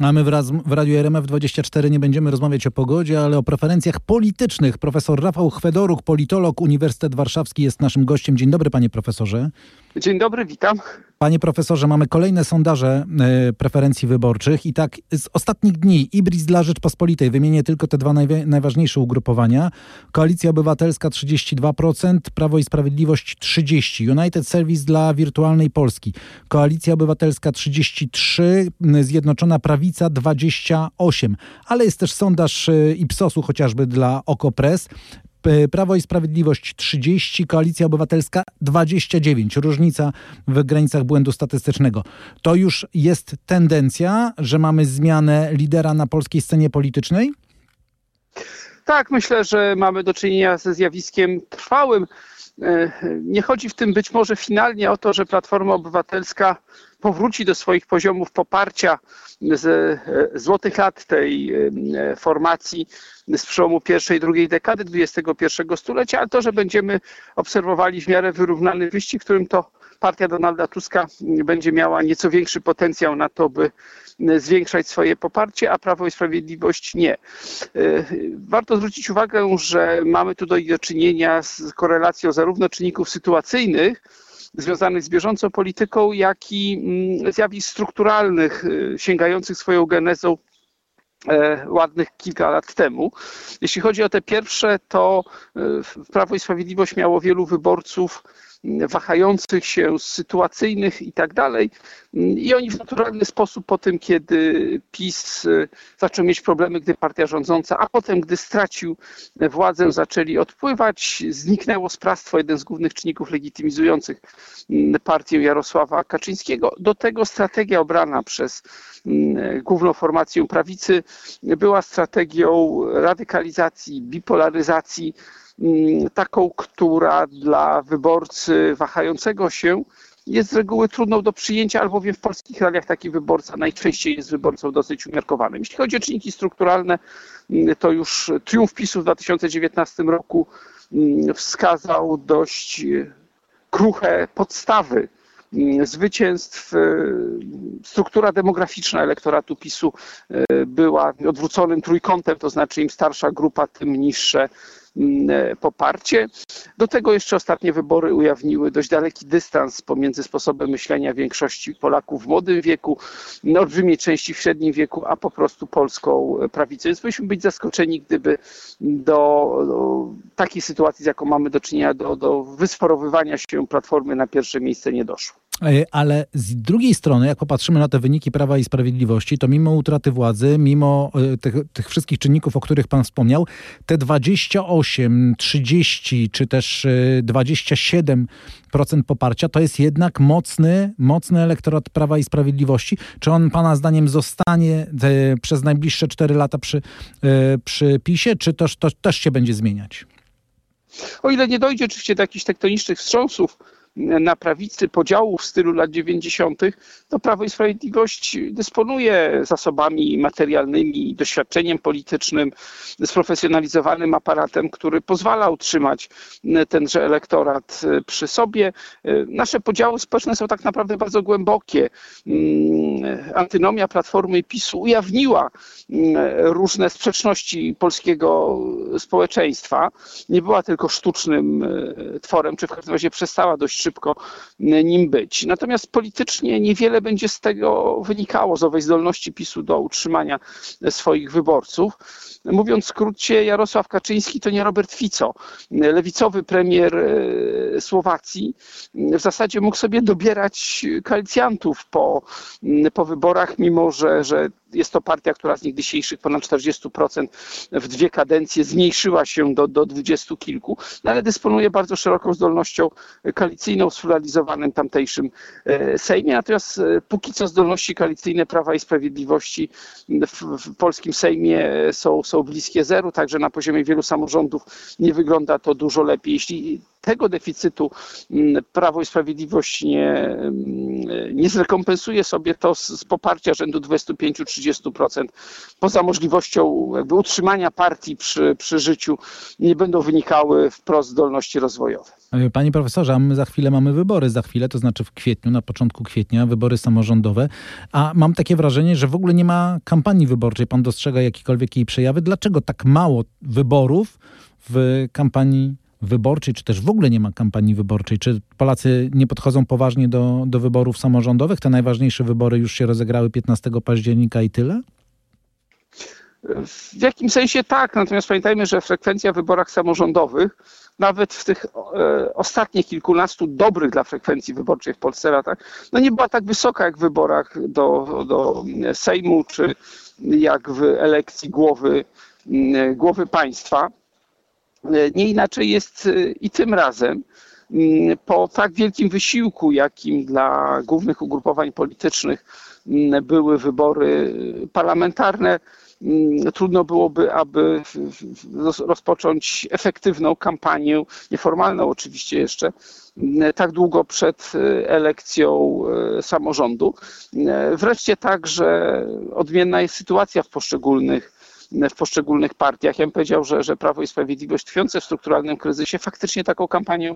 A my wraz w Radiu RMF24 nie będziemy rozmawiać o pogodzie, ale o preferencjach politycznych. Profesor Rafał Chwedoruk, politolog, Uniwersytet Warszawski jest naszym gościem. Dzień dobry panie profesorze. Dzień dobry, witam. Panie profesorze, mamy kolejne sondaże e, preferencji wyborczych i tak z ostatnich dni Ibris dla Rzeczpospolitej, wymienię tylko te dwa najważniejsze ugrupowania. Koalicja Obywatelska 32%, Prawo i Sprawiedliwość 30%, United Service dla Wirtualnej Polski, Koalicja Obywatelska 33%, Zjednoczona Prawica 28%, ale jest też sondaż e, Ipsosu chociażby dla Okopres, Prawo i Sprawiedliwość 30, Koalicja Obywatelska 29. Różnica w granicach błędu statystycznego. To już jest tendencja, że mamy zmianę lidera na polskiej scenie politycznej? Tak, myślę, że mamy do czynienia ze zjawiskiem trwałym. E, nie chodzi w tym być może finalnie o to, że Platforma Obywatelska powróci do swoich poziomów poparcia z e, złotych lat tej e, formacji z przełomu pierwszej i drugiej dekady XXI stulecia, ale to, że będziemy obserwowali w miarę wyrównany wyścig, którym to partia Donalda Tuska będzie miała nieco większy potencjał na to, by zwiększać swoje poparcie, a Prawo i Sprawiedliwość nie. E, warto zwrócić uwagę, że mamy tutaj do czynienia z korelacją zarówno czynników sytuacyjnych, związanych z bieżącą polityką, jak i mm, zjawisk strukturalnych y, sięgających swoją genezą e, ładnych kilka lat temu. Jeśli chodzi o te pierwsze, to Prawo i Sprawiedliwość miało wielu wyborców wahających się, sytuacyjnych i tak dalej. I oni w naturalny sposób po tym, kiedy PiS y, zaczął mieć problemy, gdy partia rządząca, a potem, gdy stracił władzę, zaczęli odpływać, zniknęło sprawstwo, jeden z głównych czynników legitymizujących mm, partię Jarosława Kaczyńskiego. Do tego strategia obrana przez mm, główną formację prawicy była strategią radykalizacji, bipolaryzacji, taką, która dla wyborcy wahającego się jest z reguły trudną do przyjęcia, albowiem w polskich realiach taki wyborca najczęściej jest wyborcą dosyć umiarkowanym. Jeśli chodzi o czynniki strukturalne, mm, to już triumf PiSu w 2019 roku mm, wskazał dość kruche podstawy zwycięstw. Struktura demograficzna elektoratu PiSu była odwróconym trójkątem, to znaczy im starsza grupa, tym niższe Mm, e, poparcie. Do tego jeszcze ostatnie wybory ujawniły dość daleki dystans pomiędzy sposobem myślenia większości Polaków w młodym wieku, olbrzymiej części w średnim wieku, a po prostu polską prawicę. Więc powinniśmy być zaskoczeni, gdyby do, do takiej sytuacji, z jaką mamy do czynienia, do, do wysporowywania się Platformy na pierwsze miejsce nie doszło. E, ale z drugiej strony, jak popatrzymy na te wyniki Prawa i Sprawiedliwości, to mimo utraty władzy, mimo e, tych, tych wszystkich czynników, o których Pan wspomniał, te 28, 30 czy też 27% e, poparcia to jest jednak mocny, mocny elektorat Prawa i Sprawiedliwości. Czy on Pana zdaniem zostanie przez najbliższe 4 lata przy, przy PiSie, czy to, to też się będzie zmieniać? O ile nie dojdzie oczywiście do jakichś tektonicznych wstrząsów, na prawicy podziałów w stylu lat 90., to Prawo i Sprawiedliwość dysponuje zasobami materialnymi, doświadczeniem politycznym, sprofesjonalizowanym aparatem, który pozwala utrzymać tenże elektorat przy sobie. Nasze podziały społeczne są tak naprawdę bardzo głębokie. Antynomia Platformy PiSu ujawniła różne sprzeczności polskiego społeczeństwa. Nie była tylko sztucznym tworem, czy w każdym razie przestała dość szybko nim być. Natomiast politycznie niewiele będzie z tego wynikało, z owej zdolności PiSu do utrzymania swoich wyborców. Mówiąc w skrócie, Jarosław Kaczyński to nie Robert Fico. Lewicowy premier e, Słowacji w zasadzie mógł sobie dobierać koalicjantów po, po wyborach, mimo że, że jest to partia, która z niegdysiejszych ponad 40% w dwie kadencje zmniejszyła się do, do 20 kilku, no ale dysponuje bardzo szeroką zdolnością koalicyjną w sfederalizowanym tamtejszym e, Sejmie. Natomiast e, póki co zdolności koalicyjne Prawa i Sprawiedliwości w, w polskim Sejmie są, są bliskie zeru, także na poziomie wielu samorządów nie wygląda to dużo lepiej. Jeśli tego deficytu mm, Prawo i Sprawiedliwość nie, mm, nie zrekompensuje sobie to z, z poparcia rzędu 25-30%, poza możliwością jakby utrzymania partii przy, przy życiu, nie będą wynikały wprost zdolności rozwojowe. Panie profesorze, a my za chwilę mamy wybory, za chwilę, to znaczy w kwietniu, na początku kwietnia, wybory samorządowe, a mam takie wrażenie, że w ogóle nie ma kampanii wyborczej. Pan dostrzega jakiekolwiek jej przejawy. Dlaczego tak mało wyborów w kampanii wyborczej, czy też w ogóle nie ma kampanii wyborczej? Czy Polacy nie podchodzą poważnie do, do wyborów samorządowych? Te najważniejsze wybory już się rozegrały 15 października i tyle? W jakim sensie tak, natomiast pamiętajmy, że frekwencja w wyborach samorządowych, nawet w tych e, ostatnich kilkunastu dobrych dla frekwencji wyborczej w Polsce latach, no nie była tak wysoka jak w wyborach do, do Sejmu, czy jak w elekcji głowy, głowy państwa. Nie inaczej jest y, i tym razem. Mm, po tak wielkim wysiłku, jakim dla głównych ugrupowań politycznych mm, były wybory parlamentarne, mm, trudno byłoby, aby rozpocząć efektywną kampanię, nieformalną oczywiście jeszcze, tak długo przed y, elekcją samorządu. Wreszcie także odmienna jest sytuacja w poszczególnych w poszczególnych partiach. Ja bym powiedział, że, że Prawo i Sprawiedliwość tkwiące w strukturalnym kryzysie faktycznie taką kampanię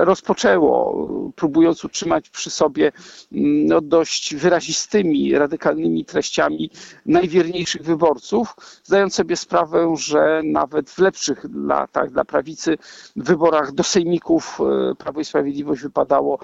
rozpoczęło, próbując utrzymać przy sobie no, dość wyrazistymi, radykalnymi treściami najwierniejszych wyborców, zdając sobie sprawę, że nawet w lepszych latach dla prawicy w wyborach do sejmików e, Prawo i Sprawiedliwość wypadało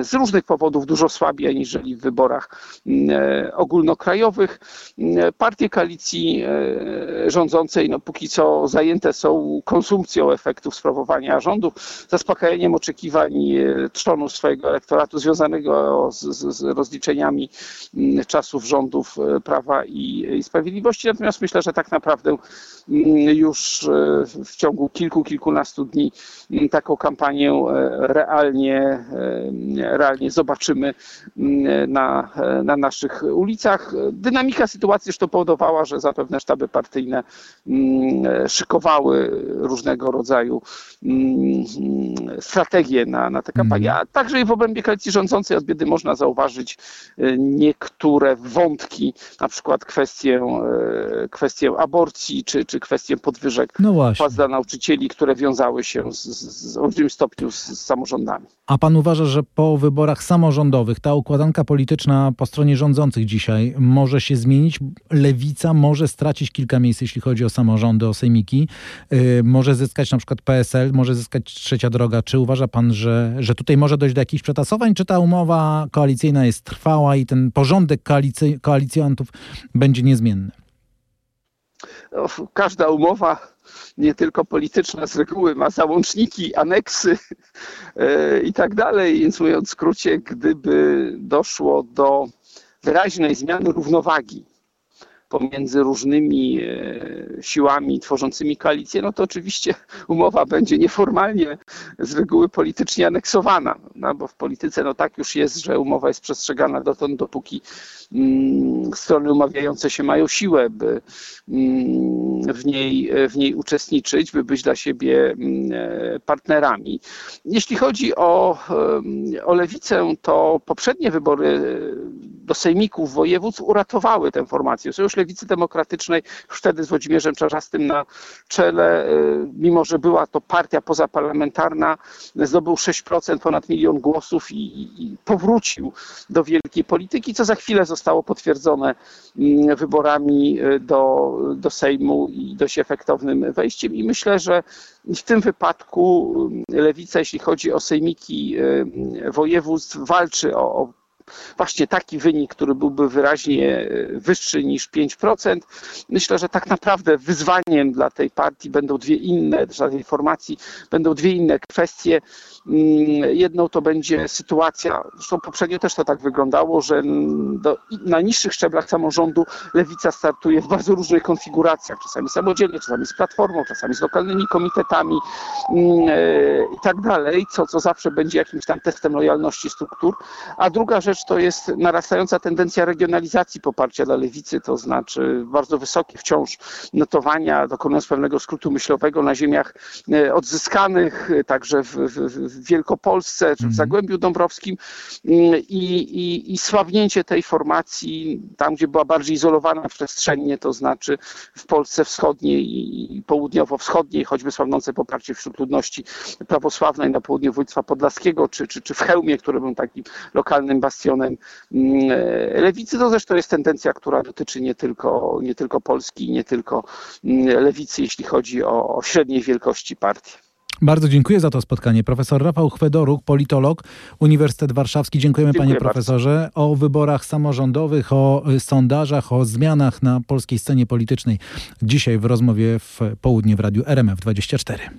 z różnych powodów dużo słabiej aniżeli w wyborach ogólnokrajowych. Partie koalicji e, rządzącej no, póki co zajęte są konsumpcją efektów sprawowania rządów, zaspokajaniem oczekiwań e, trzonu swojego elektoratu związanego z, z, z rozliczeniami mm, czasów rządów e, Prawa i, i Sprawiedliwości. Natomiast myślę, że tak naprawdę mm, już w ciągu kilku, kilkunastu dni mm, taką kampanię realnie, realnie zobaczymy na, na naszych ulicach. Dynamika sytuacji zresztą powodowała, że zapewne sztaby partyjne mm, szykowały różnego rodzaju mm, strategie na, na tę kampanię. A także i w obrębie koalicji rządzącej od biedy można zauważyć y, niektóre wątki, na przykład kwestię, y, kwestię aborcji czy, czy kwestię podwyżek no płac dla nauczycieli, które wiązały się z, z, w olbrzymim stopniu z, z samorządami. A pan uważa, że po wyborach samorządowych ta układanka polityczna po stronie rządzących dzisiaj może się zmienić? Lewica Lewica może stracić kilka miejsc, jeśli chodzi o samorządy, o sejmiki. Yy, może zyskać na przykład PSL, może zyskać trzecia droga. Czy uważa pan, że, że tutaj może dojść do jakichś przetasowań, czy ta umowa koalicyjna jest trwała i ten porządek koalicjantów będzie niezmienny? No, każda umowa nie tylko polityczna z reguły ma załączniki, aneksy yy, i tak dalej. Więc mówiąc w skrócie, gdyby doszło do wyraźnej zmiany równowagi pomiędzy różnymi e, siłami tworzącymi koalicję, no to oczywiście umowa będzie nieformalnie z reguły politycznie aneksowana, no bo w polityce no tak już jest, że umowa jest przestrzegana dotąd, dopóki mm, strony umawiające się mają siłę, by mm, w niej, w niej uczestniczyć, by być dla siebie mm, e, partnerami. Jeśli chodzi o, o lewicę, to poprzednie wybory do sejmików województw uratowały tę formację. Sojusz Lewicy Demokratycznej wtedy z Włodzimierzem Czarzastym na czele, y, mimo że była to partia pozaparlamentarna, zdobył 6%, ponad milion głosów i, i powrócił do wielkiej polityki, co za chwilę zostało potwierdzone mm, wyborami y, do, do Sejmu i dość efektownym wejściem. I myślę, że w tym wypadku y, lewica, jeśli chodzi o sejmiki województw, walczy o, o właśnie taki wynik, który byłby wyraźnie wyższy niż 5%. Myślę, że tak naprawdę wyzwaniem dla tej partii będą dwie inne, dla tej formacji będą dwie inne kwestie. Mm, jedną to będzie sytuacja, zresztą poprzednio też to tak wyglądało, że do, na niższych szczeblach samorządu lewica startuje w bardzo różnych konfiguracjach, czasami samodzielnie, czasami z platformą, czasami z lokalnymi komitetami mm, e, i tak dalej, co, co zawsze będzie jakimś tam testem lojalności struktur. A druga rzecz to jest narastająca tendencja regionalizacji poparcia dla lewicy, to znaczy bardzo wysokie wciąż notowania, dokonując pewnego skrótu myślowego na ziemiach e, odzyskanych, także w, w, Wielkopolsce czy w mhm. Zagłębiu Dąbrowskim mm, i, i, i sławnięcie tej formacji tam, gdzie była bardziej izolowana przestrzennie, to znaczy w Polsce wschodniej i południowo-wschodniej, choćby słabnące poparcie wśród ludności prawosławnej na południu województwa podlaskiego, czy, czy, czy w Chełmie, który był takim lokalnym bastionem mm, e, lewicy. To zresztą jest tendencja, która dotyczy nie tylko, nie tylko Polski, nie tylko mm, lewicy, jeśli chodzi o, o średniej wielkości partii. Bardzo dziękuję za to spotkanie. Profesor Rafał Chwedoruk, politolog, Uniwersytet Warszawski. Dziękujemy Dziękuję panie profesorze. O wyborach samorządowych, o y, sondażach, o zmianach na polskiej scenie politycznej. Dzisiaj w rozmowie w południe w radiu RMF 24.